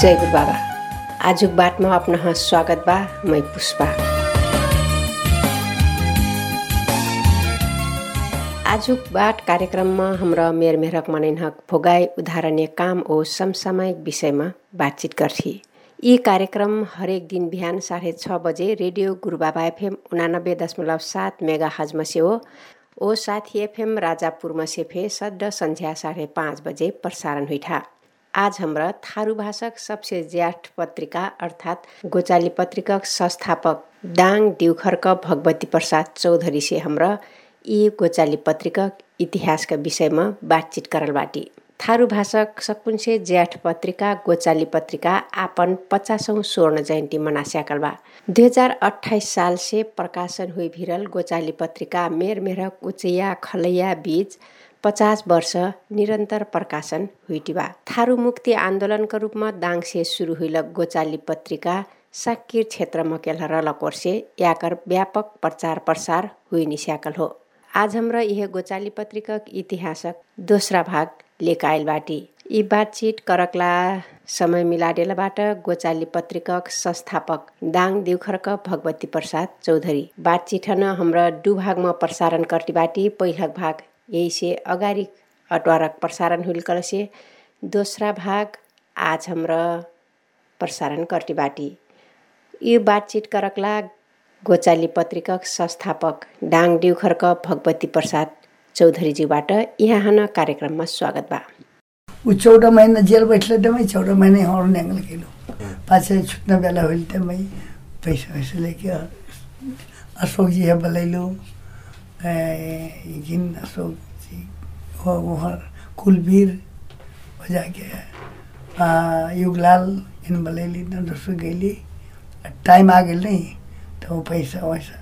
जय गुरु आजुक बाटमा अपना स्वागत बा मैं पुष्पा। आजुक बाट कार्यक्रममा हाम्रा मेर मेहरक मनैनहक भोगाई उदाहरणीय काम ओ समसामयिक विषयमा बातचित गर्थे। यी कार्यक्रम हरेक दिन बिहान साढे छ बजे रेडियो गुरुबाबा एफएम उनानब्बे दशमलव सात मेगा हजमा से हो। ओ साथी एफएम राजापुरमा से फे सड्ड सन्ध्या साढे पाँच बजे प्रसारण हुइठा। आज हाम्रा थारू भाषक सबसे ज्याठ पत्रिका अर्थात् गोचाली पत्रिका संस्थापक दाङ डिउखर्क भगवती प्रसाद चौधरी से हाम्रा यी गोचाली पत्रिका इतिहासका विषयमा बातचित करल बाटी। थारू भाषक सकुन्से ज्याठ पत्रिका गोचाली पत्रिका आपन पचासौँ स्वर्ण जयन्ती मनास्याकल बा। दुई हजार अठाइस साल से प्रकाशन हुई भिरल गोचाली पत्रिका मेर मेरक उचैया खलैया बीच पचास वर्ष निरन्तर प्रकाशन हुइटिबा। थारू मुक्ति आन्दोलनका रूपमा दाङसे सुरु हुइल गोचाली पत्रिका साक्किर क्षेत्रमा केल रलकोर्से याकर व्यापक प्रचार प्रसार हुइ निस्याकल हो। आज हाम्रा यह गोचाली पत्रिका इतिहासक दोस्रा भाग लेक आयल बाटी यी बातचित करकला समय मिलाडेलाबाट गोचाली पत्रिका संस्थापक दाङ देउखर्क भगवती प्रसाद चौधरी। बातचित हाम्रा भागमा प्रसारण करती बाटी पहिलक भाग से अगाडि अटवारक प्रसारण हुल कलसे। दोस्रा भाग आज हाम्रा प्रसारण करती बाटी यो बातचित करकला गोचाली पत्रिका संस्थापक डाङ डिउखर्क भगवती प्रसाद चौधरीज्यूबाट यहाँ कार्यक्रममा स्वागत बा। ऊ चौध महिना जेल बैठले तमै चौध महिना और न्याङ्गल गेलो। पाछे छुट्न बेला होइल तमै पैसा वैसा लेके अशोक जी है बलैलो जिन अशोक जी वो वहाँ कुलवीर हो जाके युगलाल इन बलैली न दोस्रो गैली टाइम आ गेल नहीं तो वो पैसा वैसा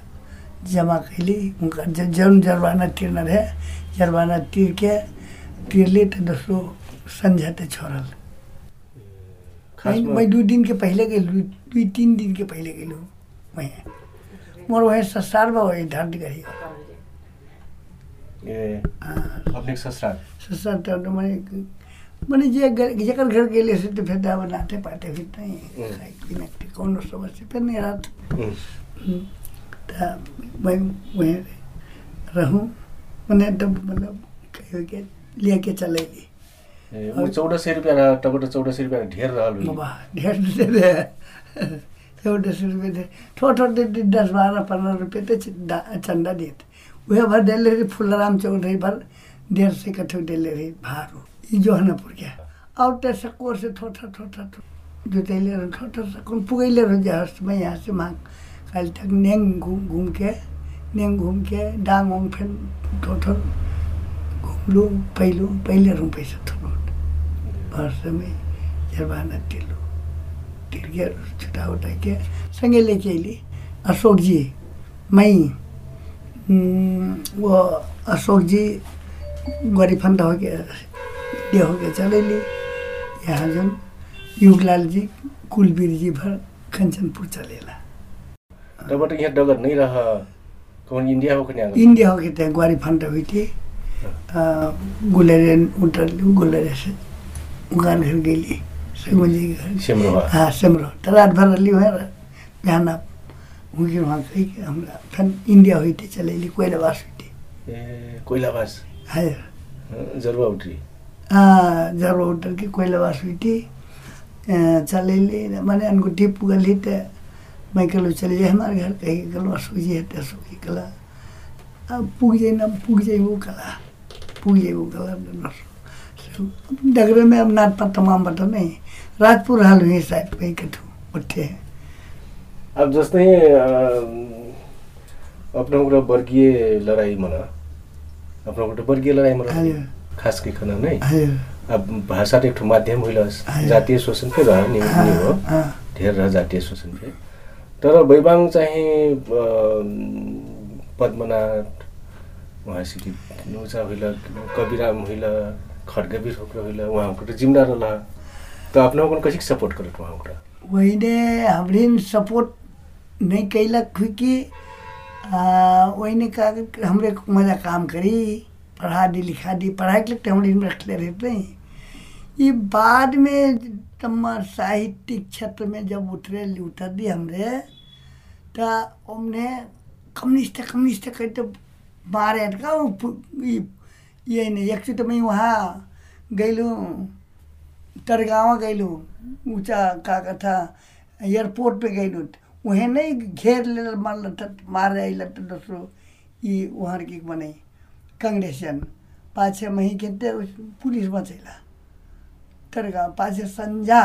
जमा कैली। उनका जौन जरबाना तिर्न रहे जरबाना तिर के तिरली तो दोस्रो संझा ते छोड़ल मैं दू दिन के पहले गई दुई तीन दिन के पहले गई मैं। मोर वही ससुराल बा वही धर्ती करी ससुराल? ससुराल तो मैंने मैंने जे जेकर घर गेले से तो फिर दावा नाते पाते फिर नहीं पीने के कौन समस्या फिर नहीं रात तो मैं वहीं रहूँ मैंने तब मतलब के के चले गई चौध सय रुपियाँ टमाटर चौध सय रुपियाँ ढेर ढेर दे चौदह सौ रुपये थोड़ा थोड़ा दस बारह पंद्रह रुपये तो चंदा देते। वह भर डेले रही फुलराम चौधरी भर डेढ़ से कठो डेले रही, भारू। ये जोहनापुर के। और ते सकोर से थोड़ा थोड़ा जुतैले रह थोड़ा सकोन पुगैले रह जा मैं यहाँ से मांग कल तक नेंग घूम घूम के, नेंग घूम के, डांग वांग फिर थोड़ा घूम लूँ पहलू, पहले रूम पैसा थोड़ा वर्ष में जरबाना तिलो तिर के छुटा उठा के संगे लेके अली अशोक जी मैं वो अशोक जी गरिफन्द हो गया ये हो गया चलेली। यहाँ जुन युगलाल जी कुलवीर जी भर कंचनपुर चलेला। तबबाट यहाँ डगर नै रह कौन इंडिया हो कन्या इंडिया हो गए थे ग्वारी फंड हुई थी गुलेरे उतर गुलेरे से उगान घर गेली सिमरो हाँ सिमरो तो रात भर रही है बिहान आप उनके वहाँ गई कि हम फिर इंडिया हुई थी चलेली कोयलावास हुई थी ए कोइलाबास है जरुवा उठी हाँ जब उतर। के कोयलावास हुई थी चलेली मैंने अनगुठी पुगली तो मैं कहलो चले जाए हमारे घर कही अशोक जी है तो जी कला। अब पुग जाए ना पुग जाए वो कला। पुग जाए वो कला डगरे में अब नाथ पर तमाम बता नहीं। राजपुर हाल हुई शायद कहीं कठू उठे हैं। अब जस्तै आफ्नो कुरा वर्गीय लडाइँमा आफ्नो र वर्गीय लडाइँमा खास के खन नै। अब भाषा त एक ठाउँ माध्यम होइन जातीय शोषण फेरि रह्यो नि हो। धेर र जातीय शोषण तर वैवाङ चाहिँ पद्मनाथ उहाँ सिटी नुचा होइल कविराम होइल खड्गवीर होकर होइल उहाँको त जिम्मेदार होला त आफ्नो कसरी सपोर्ट करत उहाँको वहीने हाम्रो सपोर्ट नहीं कैलक हुई कि वही कहा हमरे मज़ा काम करी पढ़ा दी लिखा दी पढ़ाई के लिए हमरे रखले रहते। हैं ये बाद में तम्मा साहित्यिक क्षेत्र में जब उतरे उतर दी हमरे तो हमने कम्युनिस्ट कम्युनिस्ट कहीं तो मारे का वो ये नहीं एक तो मैं वहाँ गईलू तरगावा गईलू ऊँचा का कथा, एयरपोर्ट पे गईलू वहे नहीं घेर ले मार मार तो दोस्रो, ये वहाँ की बने कांग्रेसियन पाछे मही के पुलिस बचैला। तरगाव पाछे संझा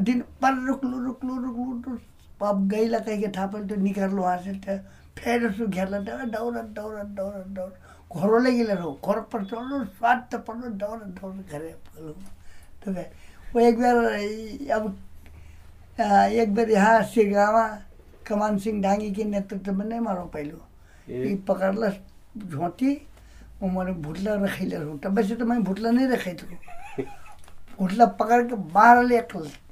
दिन पर रुकलू रुकलू रुकलू तो अब गईला कहीं के थापल तो निकाललो वहाँ से फिर उसको घेरला तो दौड़ दौड़ दौड़ दौड़। घरों ले गेले रहो घर पर चलो स्वाद तो पड़ो, दौड़ दौड़, घरे तो वो एक बार अब एक बार यहाँ सिरगावा कमान सिंह डांगी के नेतृत्व में नहीं मारो पहलो। ये पकड़ला झोंटी वो मैंने भुटला रहूँ तब वैसे तो मैं भुटला नहीं रखे थी। भुटला पकड़ के बाहर ले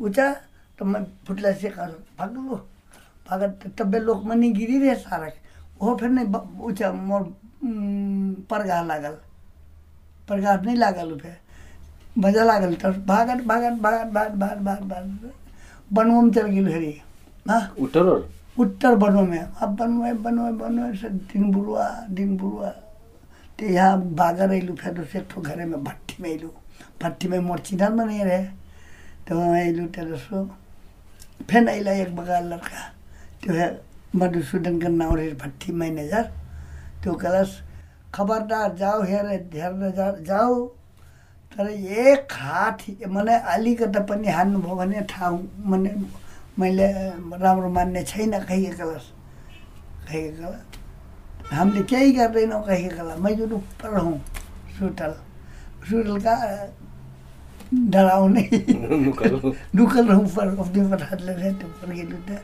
ऊँचा तो मैं भुटला से कर भाग लो भागत तबे लोग मनी गिरी रहे सारा। वो फिर नहीं ऊँचा मोर परगाह लागल? परगाह नहीं लागल फिर मज़ा लागल तो भागत भागत भागत भागत भागत भागत भागत बनवा में चल गेल हरी हाँ? उत्तर और उत्तर बनो में अब बनवे बनवे बनवे से दिन बुरुआ दिन बुरुआ तो यहाँ भागा रही फिर से ठो घरे में भट्टी में अयलू भट्टी में मोर चिन्हल में नहीं रहे तो वहाँ अयलू तो सो फिर अला एक बगाल लड़का. तो है मधुसूदन का नाम रहे भट्टी मैनेजर. तो कलस खबरदार जाओ हेर हेर जाओ. तर एक हात मलाई अलिकति पनि हान्नुभयो भने ठाउँ मने मैले राम्रो मान्ने छैन कहिले कला हामीले केही गर्दैनौँ कहिले कला। मैं जो ऊपर हूँ सुटल सुटल का डराउने। नुकल रहूँ। पर अपने पठाले रहे तो गेलू तो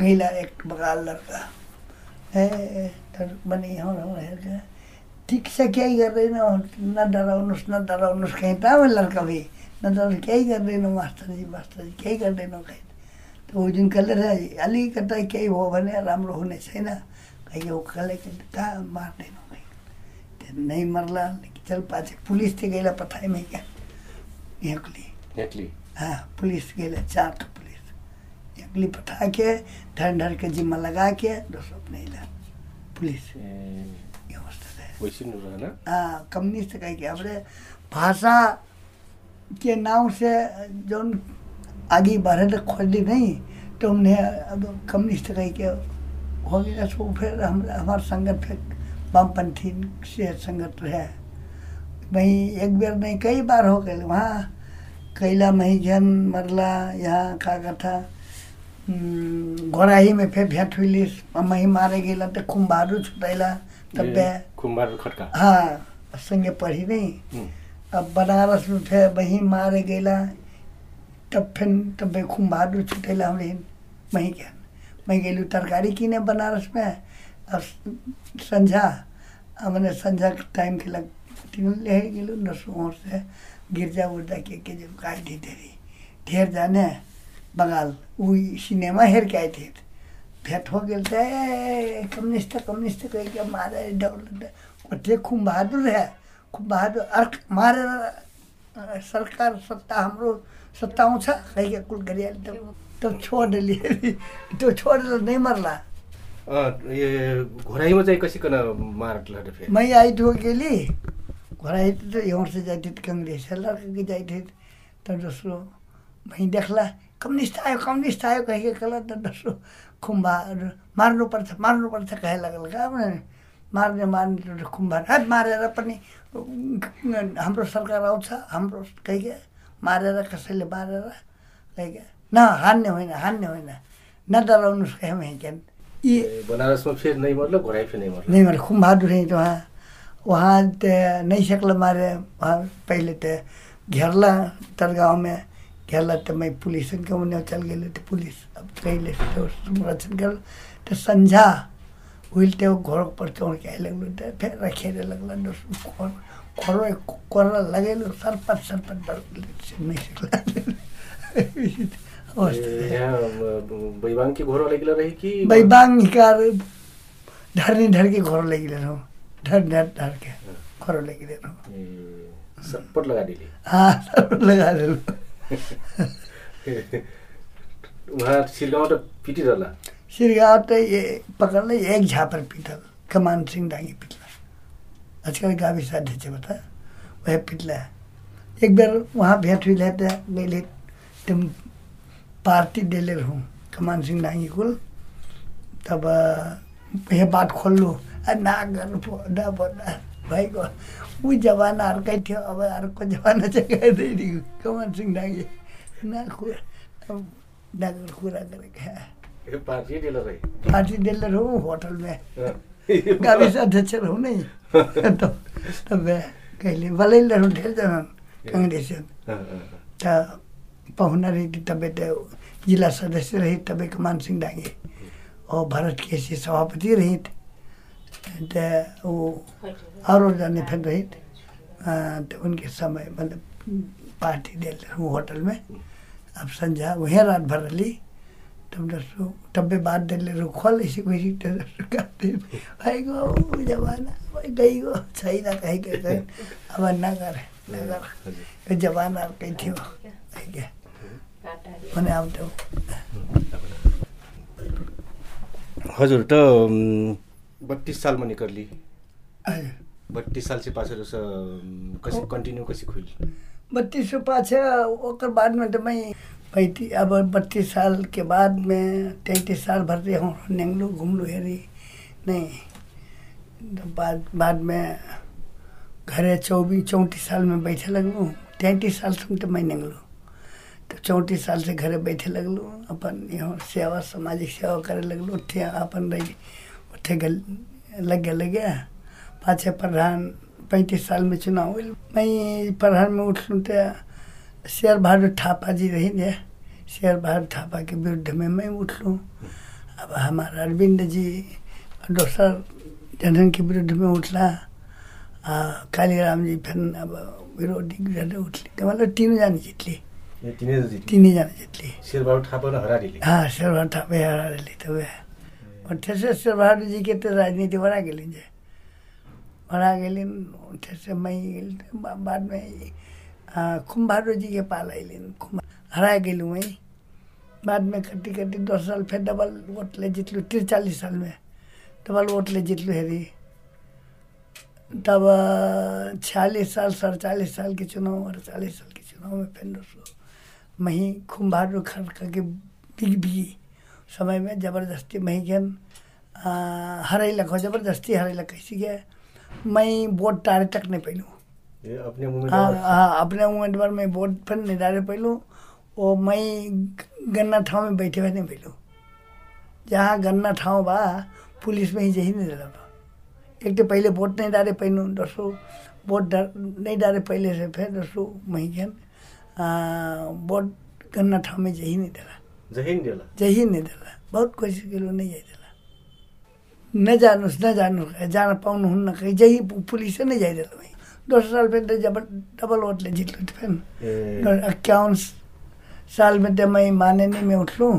गईला एक बगाल लड़का ए तर बने हेर्का ठिक से केही गर्दैन न डराउनुहोस् न डराउनुहोस् कहीँ त अब लड्का भए न डराउनु केही गर्दैनौँ मास्टरजी मास्टरजी केही गर्दैनौँ कहीँ त ऊ जुन कसले रहे अलिकति केही भयो भने राम्रो हुने छैन कहीँ हो कसले कहाँ मार्दैनौँ कहीँ त्यो नै मर्ला चल पाछे पुलिस थियो गएला पठाइमै क्या? हाँ पुलिस गए चार ठो पुलिस। अगली पठा के ढर ढर के जिम्मा लगा के दोस्तों अपने ला पुलिस। कम्युनिस्ट कह के अपने भाषा के नाम से जो आगे बढ़े तो खोली नहीं तो हमने अब कम्युनिस्ट कह के हो गया? सो फिर हम, हमारा संगत फिर वामपंथी से संगत रहे। वहीं एक बार नहीं, कई बार हो गए। वहाँ कैला मही जन मरला, यहाँ का कथा घोराही में फिर भेंट हुई मही मारे गेला तो कुम्भारू छुटैला तब ए, कुम्हार खटका। हाँ संगे पढ़ी नहीं। हम्म, अब बनारस में फिर वहीं मारे गेला तब फिर तब फिर कुम्भारू छुटेला हमरे वहीं के मैं गेलू तरकारी किने बनारस में। अब संझा मैंने संझा के टाइम के लग तीन ले गेलू से गिरजा उर्जा के के जब काट दी तेरी ढेर जाने बगाल वो सिनेमा हेर के आए थे। फेर ठोकेल ए कम्युनिस्ट कम्युनिस्ट कहिके मारेर डबल कति खुम बहादुर है। खुम बहादुर। अर्क मारेर सरकार सत्ता हाम्रो सत्ता आउँछ कहिके कुल गरिहाल्यो त त छोडेली त्यो छोडेर नै मर्ला। घोराइमा चाहिँ कसिकन मारला मै आइ ठोकेली घोराई त यहाँसे जाइथे कङ्ग्रेस लड्की जाइथे त दोस्रो भइ देखला। कम्युनिस्ट आयो कम्युनिस्ट आयो कहिले कला त दोस्रो। खुम्बा मार्नु पर्छ मार्नु पर्छ कहे लगल मार्ने मार्ने तो खुम्बा है मारेर पनि हाम्रो सरकार आउँछ हाम्रो कह के? मारेर कसैले मारेर कह के? न हान्ने होइन हान्ने होइन। न डराउनुहोस् कहे वहीं क्या यी बनारसमा फेरि नै मर्लो घोराई फेरि नै मर्लो? नहीं हैं तो वहाँ वहाँ नहीं सकल मारे वहाँ पहले ते घेरला तरगांव में त्याला पुलिसेन का वचल गेले ते पुलीस कैले रचन केलं तर संझा गर तेव्हा सन्झा उहिले त्यो घर तर फेरा खेळायला लागला खोर खोर कोराला लागेलो सरपात सरपंच घोर सरपट लगा लगा त त ये पकड़ले एक झापर पिटल कमान सिंह डांगी पिटला। आजकल गाविस अध्यक्ष बता। वह पिटला। एक बार वहाँ भेंट हुई है तो गए तुम पार्टी डेले रहूँ कमान सिंह डांगी कुल तब यह बात खोल लू। ना ना भाइको ऊ जमाना अर्कै थियो अब अर्को जमाना चाहिँ कमान सिंह डांगी ना कुरा डाक्टर कुरा गरेका पार्टी डेलर है। होटल में। गाविस अध्यक्ष रहूँ नहीं तो तब कहिले? भलै रहूँ ढेर जना काङ्ग्रेसियन। त पाहुना रही तबे तो जिला सदस्य रही तबे कमान सिंह डांगे और भारत के ऐसे सभापति रही थी तो वो और जाने फिर रही थी अ, तो उनके समय मतलब पार्टी दे होटल में। अब संझा वहीं रात भर रही। तब दसो बाद दिल्ली रुखल इसी को इसी तरह करते जमाना अब ना करे ना कर। ये जमाना कहीं थियो तो हजुर त बत्तीस सालमा निकलली हजुर बत्तीस साल से पाछे कसी कंटिन्यू कसी खुल बत्तीस से पाँच ओकर बाद में तो मैं पैती अब बत्तीस साल के बाद में तैंतीस साल भर रहे हूँ नेंगलू घूमलू हेरी नहीं। तो बाद बाद में घरे चौबीस चौंतीस साल में बैठे लगलू तैंतीस साल से तो मैं नेंगलू। तो चौंतीस साल से घरे बैठे लगलू अपन यहाँ सेवा सामाजिक सेवा करे लगलू थे अपन रही उठे गल लगे लगे पाछे प्रधान पैंतीस साल में चुनाव हुई। मैं प्रधान में उठलूँ तो शेर बहादुर थापा जी रही ने शेर बहादुर थापा के विरुद्ध में मैं उठलूँ अब हमारा अरविंद जी दोसर जनन के विरुद्ध में उठला आ, कालीराम जी फिर अब विरोधी विरुद्ध उठली तो मतलब तीनों जाने जितली। तिनै जित जाने जितली। शेरबहादुर थापा र हरारीले हाँ शेर बहादुर थापा हरा रही तो वह शेर बहादुर जी के राजनीति बना गेली बना गेली ठेसे मैं गेली बाद में बहादुर जी के पाल खुम हरा गेलू वहीं बाद में कटी कटी दस साल फिर डबल वोट ले जितलू त्रिचालीस साल में डबल वोट ले जितलू हेरी तब छियालीस साल सड़चालीस साल के चुनाव अड़चालीस साल के चुनाव में फिर मही खुम बहादुर खड़ करके बिग बिगी समय में ज़बरदस्ती मही गेन हराई लखो ज़बरदस्ती हराई लख कैसी गया मैं वोट टारे तक नहीं पैलू अपने हाँ हाँ अपने उम्मीदवार में वोट पर नहीं डाले पैलू वो मैं गन्ना ठाव में बैठे हुए नहीं पैलू जहाँ गन्ना ठाव बा पुलिस में ही यही नहीं डाला बा एक तो पहले वोट नहीं डाले पैनू दोस्तों वोट डर नहीं डाले पहले से फिर दोस्तों मही गेन वोट गन्ना ठाव में यही नहीं डाला। जही नि देला। नहीं बहुत कोशिश किलो नहीं जाइदिला न जानुहोस् न जानुहोस् जान पाउनुहुन्न कहीँ जही पुलिसै नै जाइदिला भाइ दोस्रो साल फेरि त जब डबल वोटले जित्लो फिर इक्यावन साल में तो मैं माननीय में उठलूँ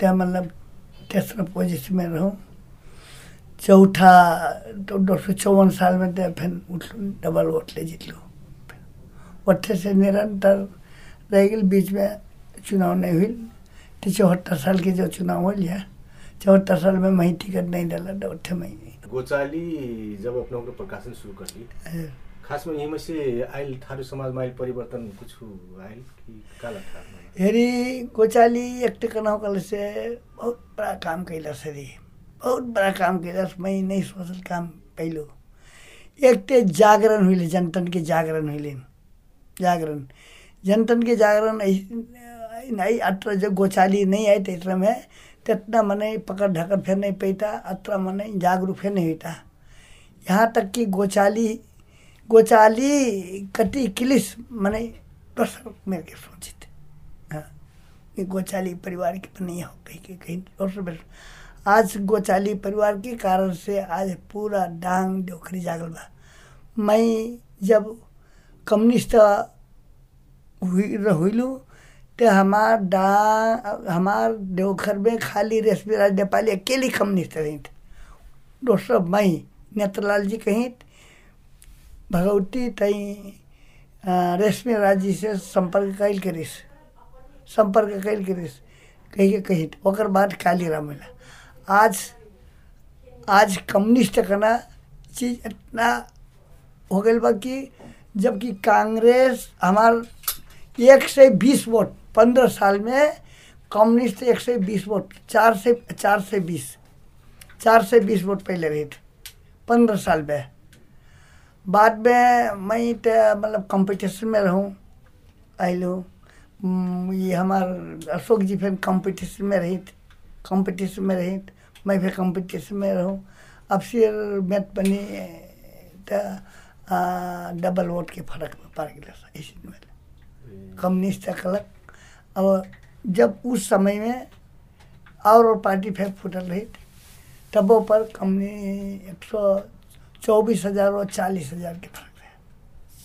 तो मतलब तेसरा पोजिशन में रहूँ? चौथा तो दो सौ चौवन साल में तो फिर उठलूँ डबल वोट ले जीतलूँ वोटे से निरंतर रह गई बीच में चुनाव नहीं हुई। तो चौहत्तर साल के जो चुनाव हो लिया चौहत्तर साल में मैं टिकट नहीं डाला उठे मैं गोचाली जब अपना अपना प्रकाशन शुरू करली अ, खासमा यहीँ में से आइल थारू समाजमा आइल परिवर्तन कुछ आइल कि काला था? हेरी गोचाली एक टिकनाव कल से बहुत बड़ा काम कैलस हेरी बहुत बड़ा काम कैलस मैं नहीं सोचल काम पहलो। एक ते जागरण हुई जनतन के जागरण हुई जागरण। जनतन के जागरण नहीं, अत्र जो गोचाली नहीं आए तेत्र में, तितना मने पकड़ ढकड़ फिर नहीं पैता, अत्र मने जागरूक फिर नहीं होता। यहाँ तक कि गोचाली गोचाली कटी किलिस मने बस मेरे के सोची थे हाँ ये गोचाली परिवार की नहीं हो कहीं कहीं कहीं और आज गोचाली परिवार के कारण से आज पूरा डांग डोखरी जागल बा। मैं जब कम्युनिस्ट हुई हुईलू तो हमार डा, हमार देवघर में खाली रेशमी राज नेपाली अकेली कम्युनिस्ट रही दोस्तों, मैं नेत्रलाल जी कहीं, भगवती तई रेशमी राज जी से संपर्क कैल करिस। संपर्क कैल करिस। कही के कही, ओकर बाद काली राम मिला। आज आज कम्युनिस्ट करना चीज़ इतना हो गई बा कि जबकि कांग्रेस, हमार एक से बीस वोट पंद्रह साल में कम्युनिस्ट एक से बीस वोट चार से चार से बीस चार से बीस वोट पहले रही थे पंद्रह साल में। बाद में मैं तो मतलब कंपटीशन में रहूँ आइलू ये हमार अशोक जी फिर कंपटीशन में रही थे कंपटीशन में रही मैं फिर कंपटीशन में रहूँ। अब फिर मैथ बनी तो डबल वोट के फ़र्क में पड़ गया इसी में। कम्युनिस्ट कलक और जब उस समय में और और पार्टी फेंक फुटल रही थी, तबों पर कम्युनी एक सौ चौबीस हज़ार और चालीस हज़ार के फ़र्क है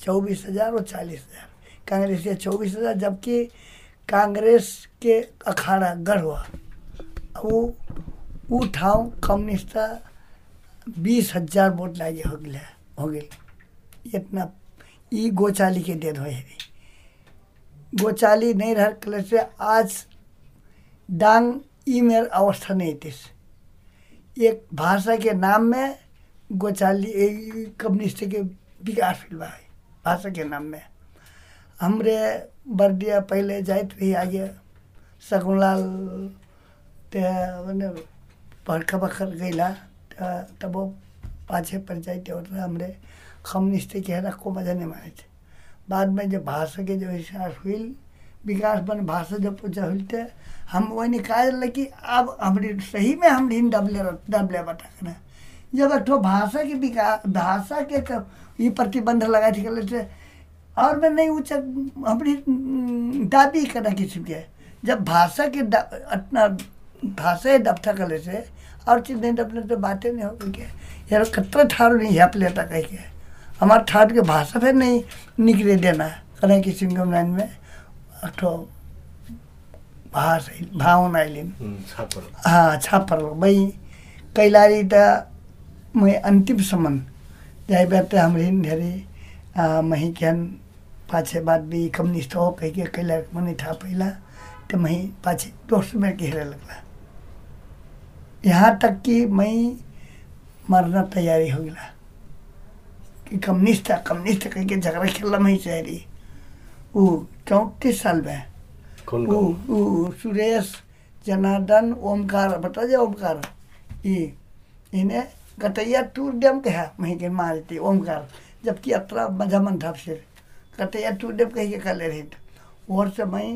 चौबीस हज़ार और चालीस हज़ार। कांग्रेस के चौबीस हज़ार, जबकि कांग्रेस के अखाड़ा गढ़ हुआ। वो ठाव कम्युनिस्ट बीस हज़ार वोट लागे हो गया, हो गई इतना ई गोचाली के देन हो गोचाली नहीं रह कल आज डांग ई मेर अवस्था नहीं थी। एक भाषा के नाम में गोचाली कम्युनिस्ट के विकास है भाषा के नाम में। हमरे बर्दिया पहले जाइत रही आगे शकुनलाल ते मैंने भर्खा भर्खर गईला तब पाछे पड़ जाते और हमरे कम्युनिस्ट के है को मज़ा नहीं माने थे। बाद में जब भाषा के जो विकास हुई, विकास बन भाषा जब पूछा हुई थे हम वही निकाल कि अब हमारी सही में हम ढीन डबले डबले बता कर जब एक तो भाषा के विकास भाषा के ये प्रतिबंध लगा थी थे और मैं नहीं ऊँचा हमारी दाबी करना किसी के। जब भाषा के अपना भाषा डबथा कर से और चीज़ नहीं डबले तो बातें नहीं हो गई यार कतरा ठार नहीं है लेता कह के। हमारे ठाट के भाषा फिर नहीं निकले देना। कहीं किसी लाइन में अठो भाषा भावना आइलिन हाँ छापर भाई कैलारी त मैं अंतिम सम्म जाए बैठे हमारे धेरै मही ज्ञान पाछे बाद भी कम्युनिस्ट हो कह के कैला मने था पहला तो मही पाछे दोस्त में घेरे लगला। यहाँ तक कि मैं मरना तैयारी हो गया। कि कम्युनिस्ट था कम्युनिस्ट कह के झगड़ा खेलना मैं चाह रही वो चौंतीस साल में। वो वो सुरेश जनार्दन ओमकार बता जाए ओमकार। ये इन्हें कटैया टूर डैम के है मही के मारती ओमकार जबकि अतरा मजामन था फिर। कटैया टूर डैम कही के कले रही और से मैं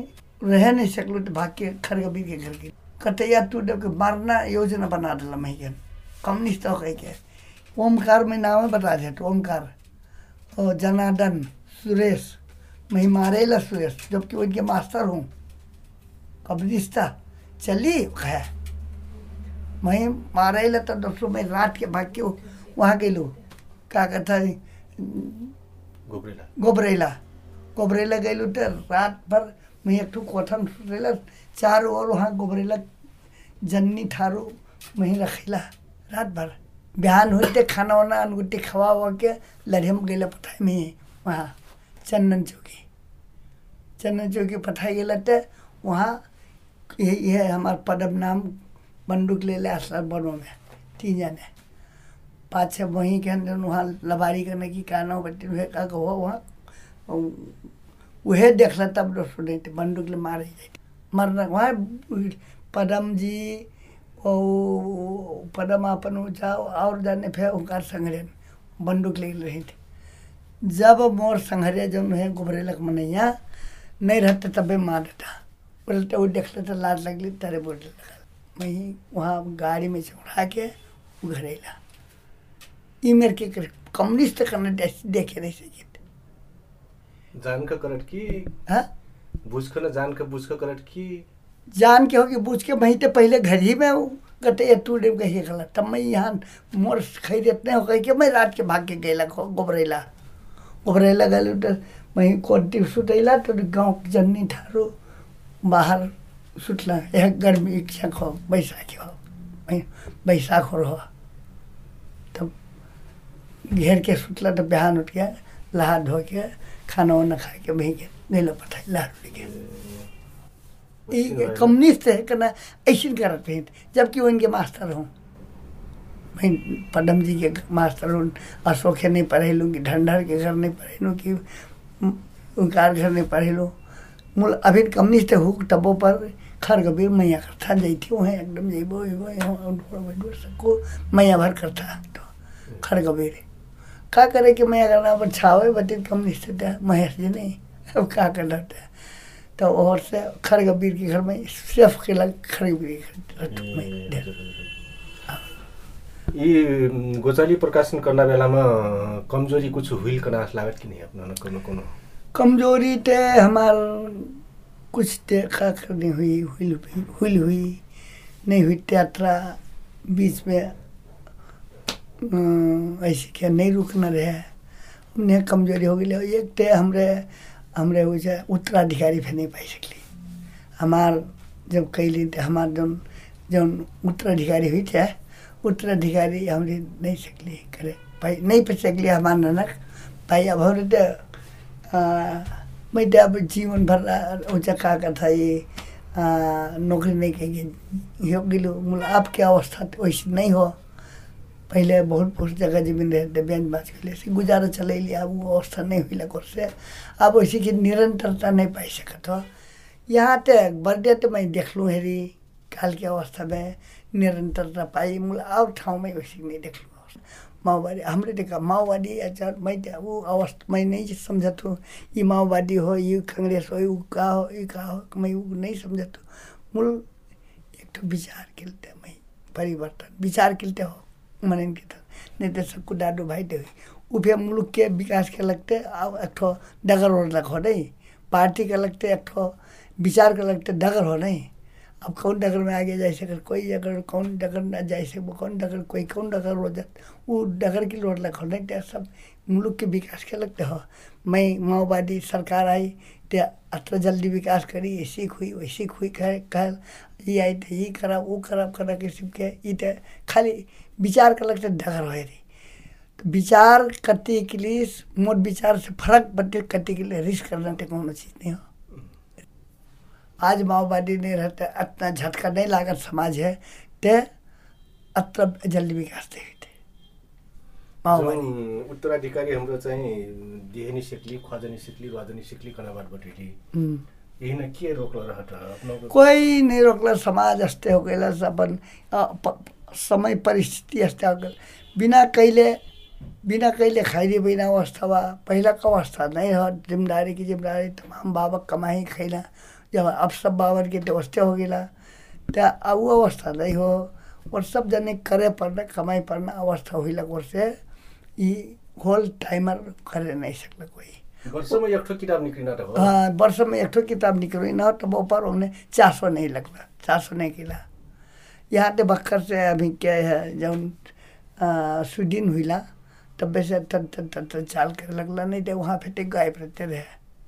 रह नहीं सकलू तो भाग के खरगबी के घर की। कटैया टूर डैम के मारना योजना बना डाला मही के। कम्युनिस्ट हो कह के। ओमकार में नाम बता दे तो ओमकार। और जनार्दन सुरेश मैं मारेला सुरेश जबकि उनके मास्टर हूँ। कब्रिस्ता चली है मैं मारेला तो दोस्तों मैं रात के भाग के वहाँ गलू क्या कहता है? गोबरेला। गोबरेला। गलू तो रात भर मैं एक कोठन सुतेला चारों ओर वहाँ गोबरेला जन्नी थारू मैं रखेला रात भर। बिहान होते खाना वाना अनगुट्टी खवा हुआ के लड़ियम गए पठाई में, वहाँ, चंदन चौकी। चंदन चौकी पठाई गए तो वहाँ, ये ये हमारे पदम नाम बंदूक ले ले असर बनों में, तीन जने। पाँच छः वहीं के अंदर वहाँ लबारी करने की काना बच्चे हुए का हुआ वहाँ वह देख ला तब सुने बंदूक ले मारे मरना, वहाँ पदम जी और पदम अपन ऊँचा और जाने फिर उनका संघरे बंदूक ले रही थी। जब मोर संघरे जो है गुबरेलक मनैया नहीं रहते तबे मार देता। बोलते वो देख लेते लाद लगली तेरे बोल लगा मैं वहाँ गाड़ी में चढ़ा के घरेला ई मेरे के कम्युनिस्ट करने देखे नहीं सके जान का करट की? हाँ? बुझ के ना जान के बुझ के करट की? जान के होगी बुझ के वहीं तो पहले घर ही में कहते गते टूटे कही गला तब मैं यहाँ मोर खरीदत नहीं हो कही के मैं रात के भाग के गैला गोबरेला। गोबरेला गल तो वहीं कोटी सुतैला तो गाँव जन्नी ठारू बाहर सुतला। यह गर्मी इच्छा हो, बैसाखी हो बैसाख हो। तब घेर के सुतला तो बिहान उठ के लहा धो के, खाना वाना खा के वहीं के नीला पठाई लाडू लेके ये कम्युनिस्ट है करना ऐसे करत हैं जबकि वो इनके मास्टर हों। मैं पदम जी के मास्टर हूँ अशोक नहीं पढ़े लूँ कि ढंडर के घर नहीं पढ़े लूँ कि उनकार घर नहीं पढ़े लूँ मूल अभी कम्युनिस्ट हूँ टबों पर खर कबीर मैया करता थी वहाँ एकदम जैबो सबको मैया भर करता तो खर कबीर का करे कि मैया करना पर छावे बटे कम्युनिस्ट था महेश जी नहीं अब का करना था तो और से खर कबीर के घर में सिर्फ़ के लग खर के घर में ढेर यी गोचाली प्रकाशन करना बेलामा कमज़ोरी कुछ हुइल कना लागत कि नहीं अपना कोनो कोनो? कमज़ोरी ते हमार कुछ ते देखा करनी हुई हुई हुई हुई नहीं हुई यात्रा बीच में ऐसे क्या नहीं रुकना रहे। हमने कमज़ोरी हो गई। एक ते हमरे हमरे वो जे उत्तराधिकारी फिर नहीं पाई सकली। हमार जब कैली ते हमार जौन जौन उत्तराधिकारी हुई थे, उत्तराधिकारी हमरे नहीं सकली, करे, पाई, नहीं पा सकली हमार ननक। पाई अब हमरे ते मैं तो अब जीवन भर ऊँचा का था ये नौकरी नहीं कहेंगे हो गिलो मुला आपके अवस्था तो वैसी नहीं हो। पहले बहुत बहुत जगह जमीन रहते बेंच बाज के गुजारा चले लिया अब वो अवस्था नहीं हुई लग से अब वैसी की निरंतरता नहीं पाई सकत हो। यहाँ ते बर्थडे तो मैं देख लूँ हेरी काल की अवस्था में निरंतरता पाई मुला और ठाउँ में वैसी नहीं देख लूँ माओवादी हमरे देखा माओवादी अच्छा मैं वो अवस्था मैं नहीं समझत हूँ। माओवादी हो ये कांग्रेस हो ये का हो ये का हो मैं वो नहीं समझत हूँ। मूल एक तो विचार खेलते मैं परिवर्तन। विचार खेलते हो। मन इनके तो। नहीं तो सबको डाडो भाई दे उ फिर मुल्क के विकास के लगते अब एक ठो डगर हो रख हो नहीं। पार्टी के लगते एक ठो विचार के लगते डगर हो नहीं। अब कौन डगर में आगे जा सके कोई अगर कौन डगर ना जा सके कौन डगर, कोई कौन डगर हो जात वो डगर की लोड लग नहीं, ते सब मुल्क के विकास के लगते हो, मैं माओवादी सरकार आई, ते अत्र जल्दी विकास करी, ऐसी हुई वैसी हुई कह कह, ये आई थे ये करा वो करा करा किसी के ये ते खाली विचार के लगते डगर हो रही तो विचार करते के लिए, मोट विचार से फ़र्क बटे करते के लिए रिस्क करना ते कौन चीज़ नहीं हो। आज माओवादी नहीं रहते, इतना झटका नहीं लागत समाज है, ते अत्र जल्दी विकास जुन उत्तराधिकारी हाम्रो चाहिँ दिहेनी सिक्ली ख्वाजनी सिक्ली रजनी सिक्ली कनाबाट बटेली. हम्म। यही न के रोक्लो कोई नहीं रोकला समाज अस्ते हो गया प- समय परिस्थिति अस्ते हो गया बिना कहिले बिना कहिले खाइदिए बिना अवस्था बा। पहिला का अवस्था नहीं हो ज़िम्मेदारी की ज़िम्मेदारी तमाम बाबा कमाई खैला जब अब सब बाबर के तो अवस्थे हो गया त्या अब वो अवस्था नहीं हो और सब जने करे पड़ना कमाई पड़ना अवस्था हुई और से ये होल टाइमर करे नहीं सकला कोई वर्षमा एक ठो किताब निक्लिन त हो हाँ वर्ष में एक ठो किताब निकली ना तो वो पर उन्हें चार सौ नहीं लगला चार सौ नहीं किला यहाँ ते बक्कर से अभी क्या है जब स्वीडन हुईला तब वैसे तन तन तन तन चाल कर लगला नहीं तो वहाँ ते गायब रहते रहे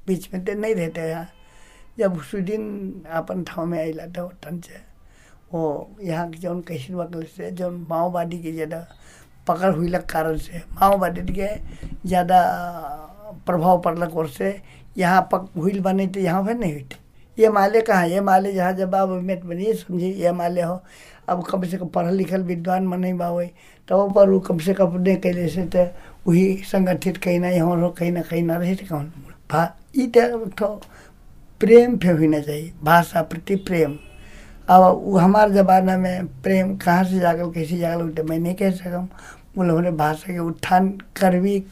बीच में तो नहीं रहते यहाँ जब स्वीडन अपन ठाव में आइला तो तन से वो यहाँ के जौन कैसे वकल से जौन माओवादी के ज़्यादा पकड़ हुई लग कारण से। माओवादी के ज़्यादा प्रभाव पड़लक और से। यहाँ पक हुई बने तो यहाँ पे नहीं हुई। ये माले कहाँ ये माले जहाँ जब आप मेट बनिए समझिए ये माले हो। अब कम से कम पढ़ल लिखल विद्वान मन नहीं बावे तो पर कम से कम अपने कैले से तो वही संगठित कहीं ना यहाँ हो कहीं ना कहीं ना रहे थे कौन? भा तो प्रेम पे होना चाहिए। भाषा प्रति प्रेम। अब हमारे ज़माना में प्रेम कहाँ से जागल, कैसे जागल उठे मैं नहीं कह सकूँ बोले हमने भाषा के उत्थान कर भी,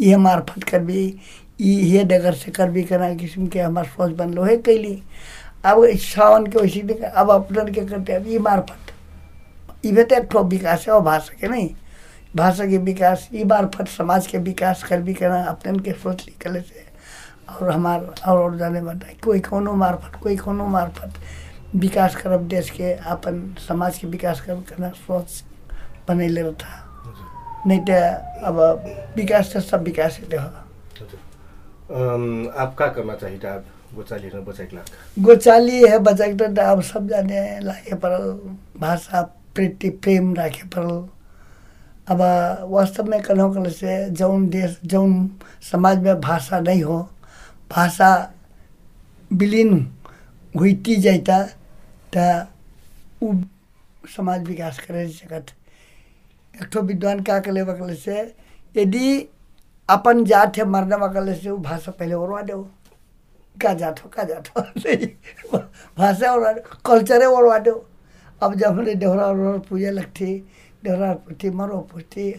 ये मार्फत कर भी, ये डगर से कर भी करा किस्म के हमारे सोच बन लो है कैली अब सावन के वैसे कर- अब अपने क्या करते अब ये मार्फत ये तो एक विकास है, और भाषा के नहीं। भाषा के विकास, ये मार्फत समाज के विकास कर भी करना अपने के सोच निकले से। और हमार, और और जाने बताए कोई कोनो मार्फत कोई कोनो मार्फत विकास करब देश के अपन समाज के विकास करब करना सोच बनैले रहता नहीं तो अब विकास तो सब विकास ही। हो आप का करना चाहिए आप गोचाली र बचाइक लाग गोचाली है बचाक तो अब सब जाने लागे पड़ल। भाषा प्रति प्रेम राखे पड़ल। अब वास्तव में कहूँ कल से जौन देश जौन समाज में भाषा नहीं हो भाषा विलीन हुईती जाता त समाज विकास करे सकत। एक ठो विद्वान का कले बकले से, यदि अपन जात है मरने बकले से वो भाषा पहले ओरवा दो का जात हो, का जात हो भाषा दो कल्चरे ओरवा दो अब जब हमने देहरा और पूजा लगती, देहरा पुथी मरो पुथी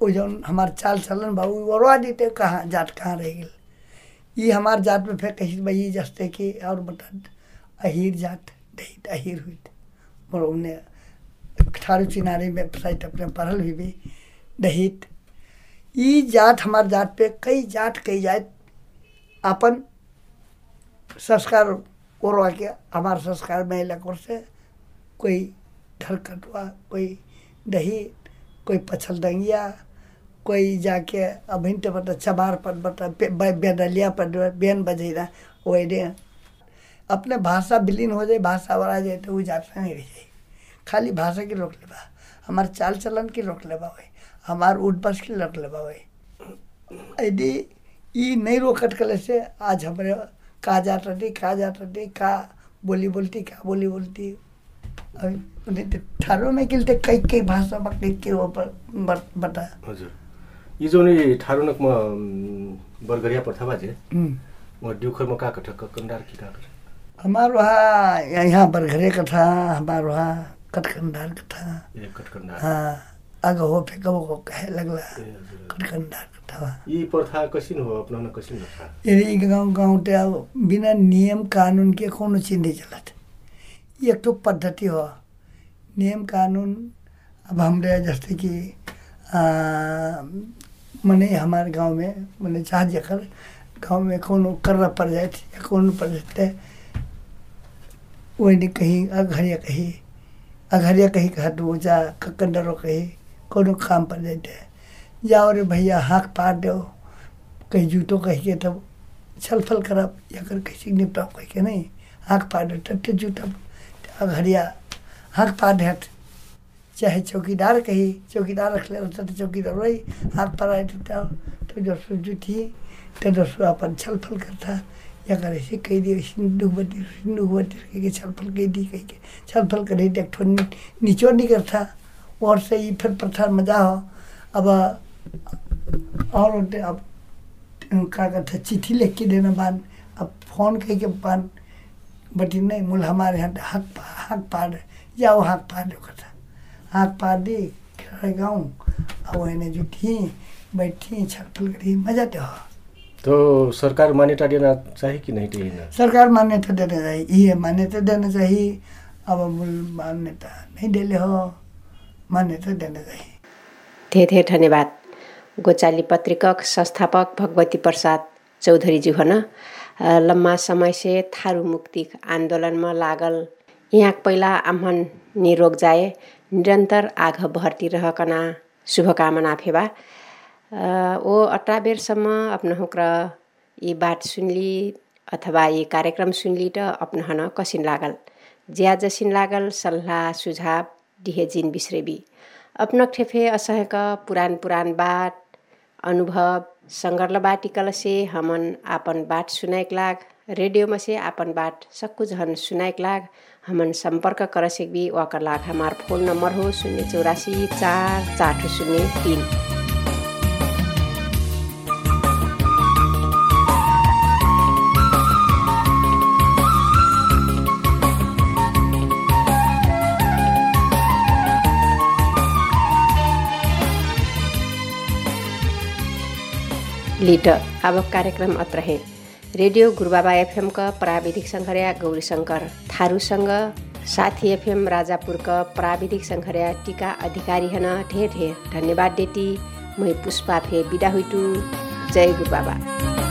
वो जौन हमार चाल चलन बाबू ओरवा देते, कहाँ, जात कहाँ रह गई? ये हमार जात में फिर कहीं भाई जस्ते की, और बता, अहिर जात। दही अहीर हुई और उन्हें ठारू चिनारी में साइट अपने पढ़ल भी भी दहित ई जात, हमार जात पे कई जात कई जात अपन संस्कार ओरवा के हमार संस्कार में लकोर से कोई घर कटवा, कोई दही कोई पछल दंगिया, कोई जाके अभिन बता चबार पर बता बेदलिया पर बेन बजेरा वही अपने भाषा विलीन हो जाए भाषा बड़ा जाए तो वो जाता नहीं रह जाए। खाली भाषा की रोक लेबा हमार चाल चलन की रोक लेबा हुई हमार उठ बस की रोक लेबा हुई यदि ई नहीं रोकट कले से आज हमारे का जात रही का जात रही का बोली बोलती का बोली बोलती अभी ठारो में गिलते कई कई भाषा में कई के ऊपर बता हजुर यी जो नि ठारुनकमा बरगरिया प्रथा बाजे म ड्युखरमा का कठ कंडार की का हमार वहाँ यहाँ बरघरे का था हमार वहाँ कटकंडार का था। हाँ अग हो फेंकबो को कहे लगला कटकंडार का था। यी प्रथा कसिन हो अपनाउन कसिन रखा यदि गाउँ गाउँ ते अब बिना नियम कानून के कोनो चीज़ नहीं चलत। ये एक तो पद्धति हो। नियम कानून अब हमरे जैसे कि मने हमारे गाँव में मने चाह जकर गाँव में कोनो कर्रा पड़ जाए कोनो पड़ जाते वही नहीं कहीं, अघरिया कहीं अघरिया कहीं कहत वो जा कंडरो कहीं कोनो काम पड़ जाते जाओ रे भैया, हाथ पार दो। कहीं जूतो कही के तब छल फल करब या कर किसी निपटाव कह के नहीं। हाँक पार दो तब जूता, अघरिया। हाथ पार देत चाहे चौकीदार कही, चौकीदार रख ले तो चौकीदार वही। हाथ पर आए तो तो जो थी तो दोस्तों अपन छल फल करता या करे से कही दी सिंधु बती कह के छल फल कही दी कही के छल फल करे देख ठो नीचो नहीं करता और से ही फिर प्रथा मज़ा हो अब और अब का कहता चिट्ठी लिख के देना बान अब फ़ोन कह के बान बटी नहीं मूल हमारे यहाँ हाथ हाथ पार जाओ हाथ पार दो कथा हाथ पार दे गाँव अब वही जुटी बैठी छलफल करी मज़ा तो हो तो सरकार मान्यता देना चाहिए कि नहीं देना? सरकार मान्यता देना चाहिए ये मान्यता देना चाहिए। अब मूल मान्यता नहीं देले हो मान्यता देना चाहिए। धेरै धेरै धन्यवाद। गोचाली पत्रिकक संस्थापक भगवती प्रसाद चौधरीजी हन। लम्बा समय से थारू मुक्ति आंदोलन में लागल। यहाँ पहिला आह्वान निरोग जाए निरंतर आग बहरती रहकना। शुभकामना फेबा ओ अट्ठा बेरसम्म अपना हुक्र यी बात सुनली अथवा यी कार्यक्रम सुनली त अपना हन कसिन लागल। ज्या जसिन लागल सल्लाह सुझाव दिहे जिन बिस्रेबी। अपनक ठेफे असहक पुरान पुरान बात अनुभव संगर्ल बाटिकल से हमन आपन बात सुनाइक लाग रेडियोमा से आपन बात सक्कु झन सुनाइक लाग हमन संपर्क कर सकबी वाकर लाग हमार फोन नंबर हो शून्य चौरासी चार चार शून्य तीन। लीटर। अब कार्यक्रम अत्र है। रेडियो गुरुबाबा एफएमका प्राविधिक सङ्घर्या गौरी शङ्कर थारूसँग। साथी एफएम राजापुरका प्राविधिक सङ्घर्या टिका अधिकारी हन ढेर ढेर। धन्यवाद देती मै पुष्पा फे बिदा हुइटु जय गुरुबाबा।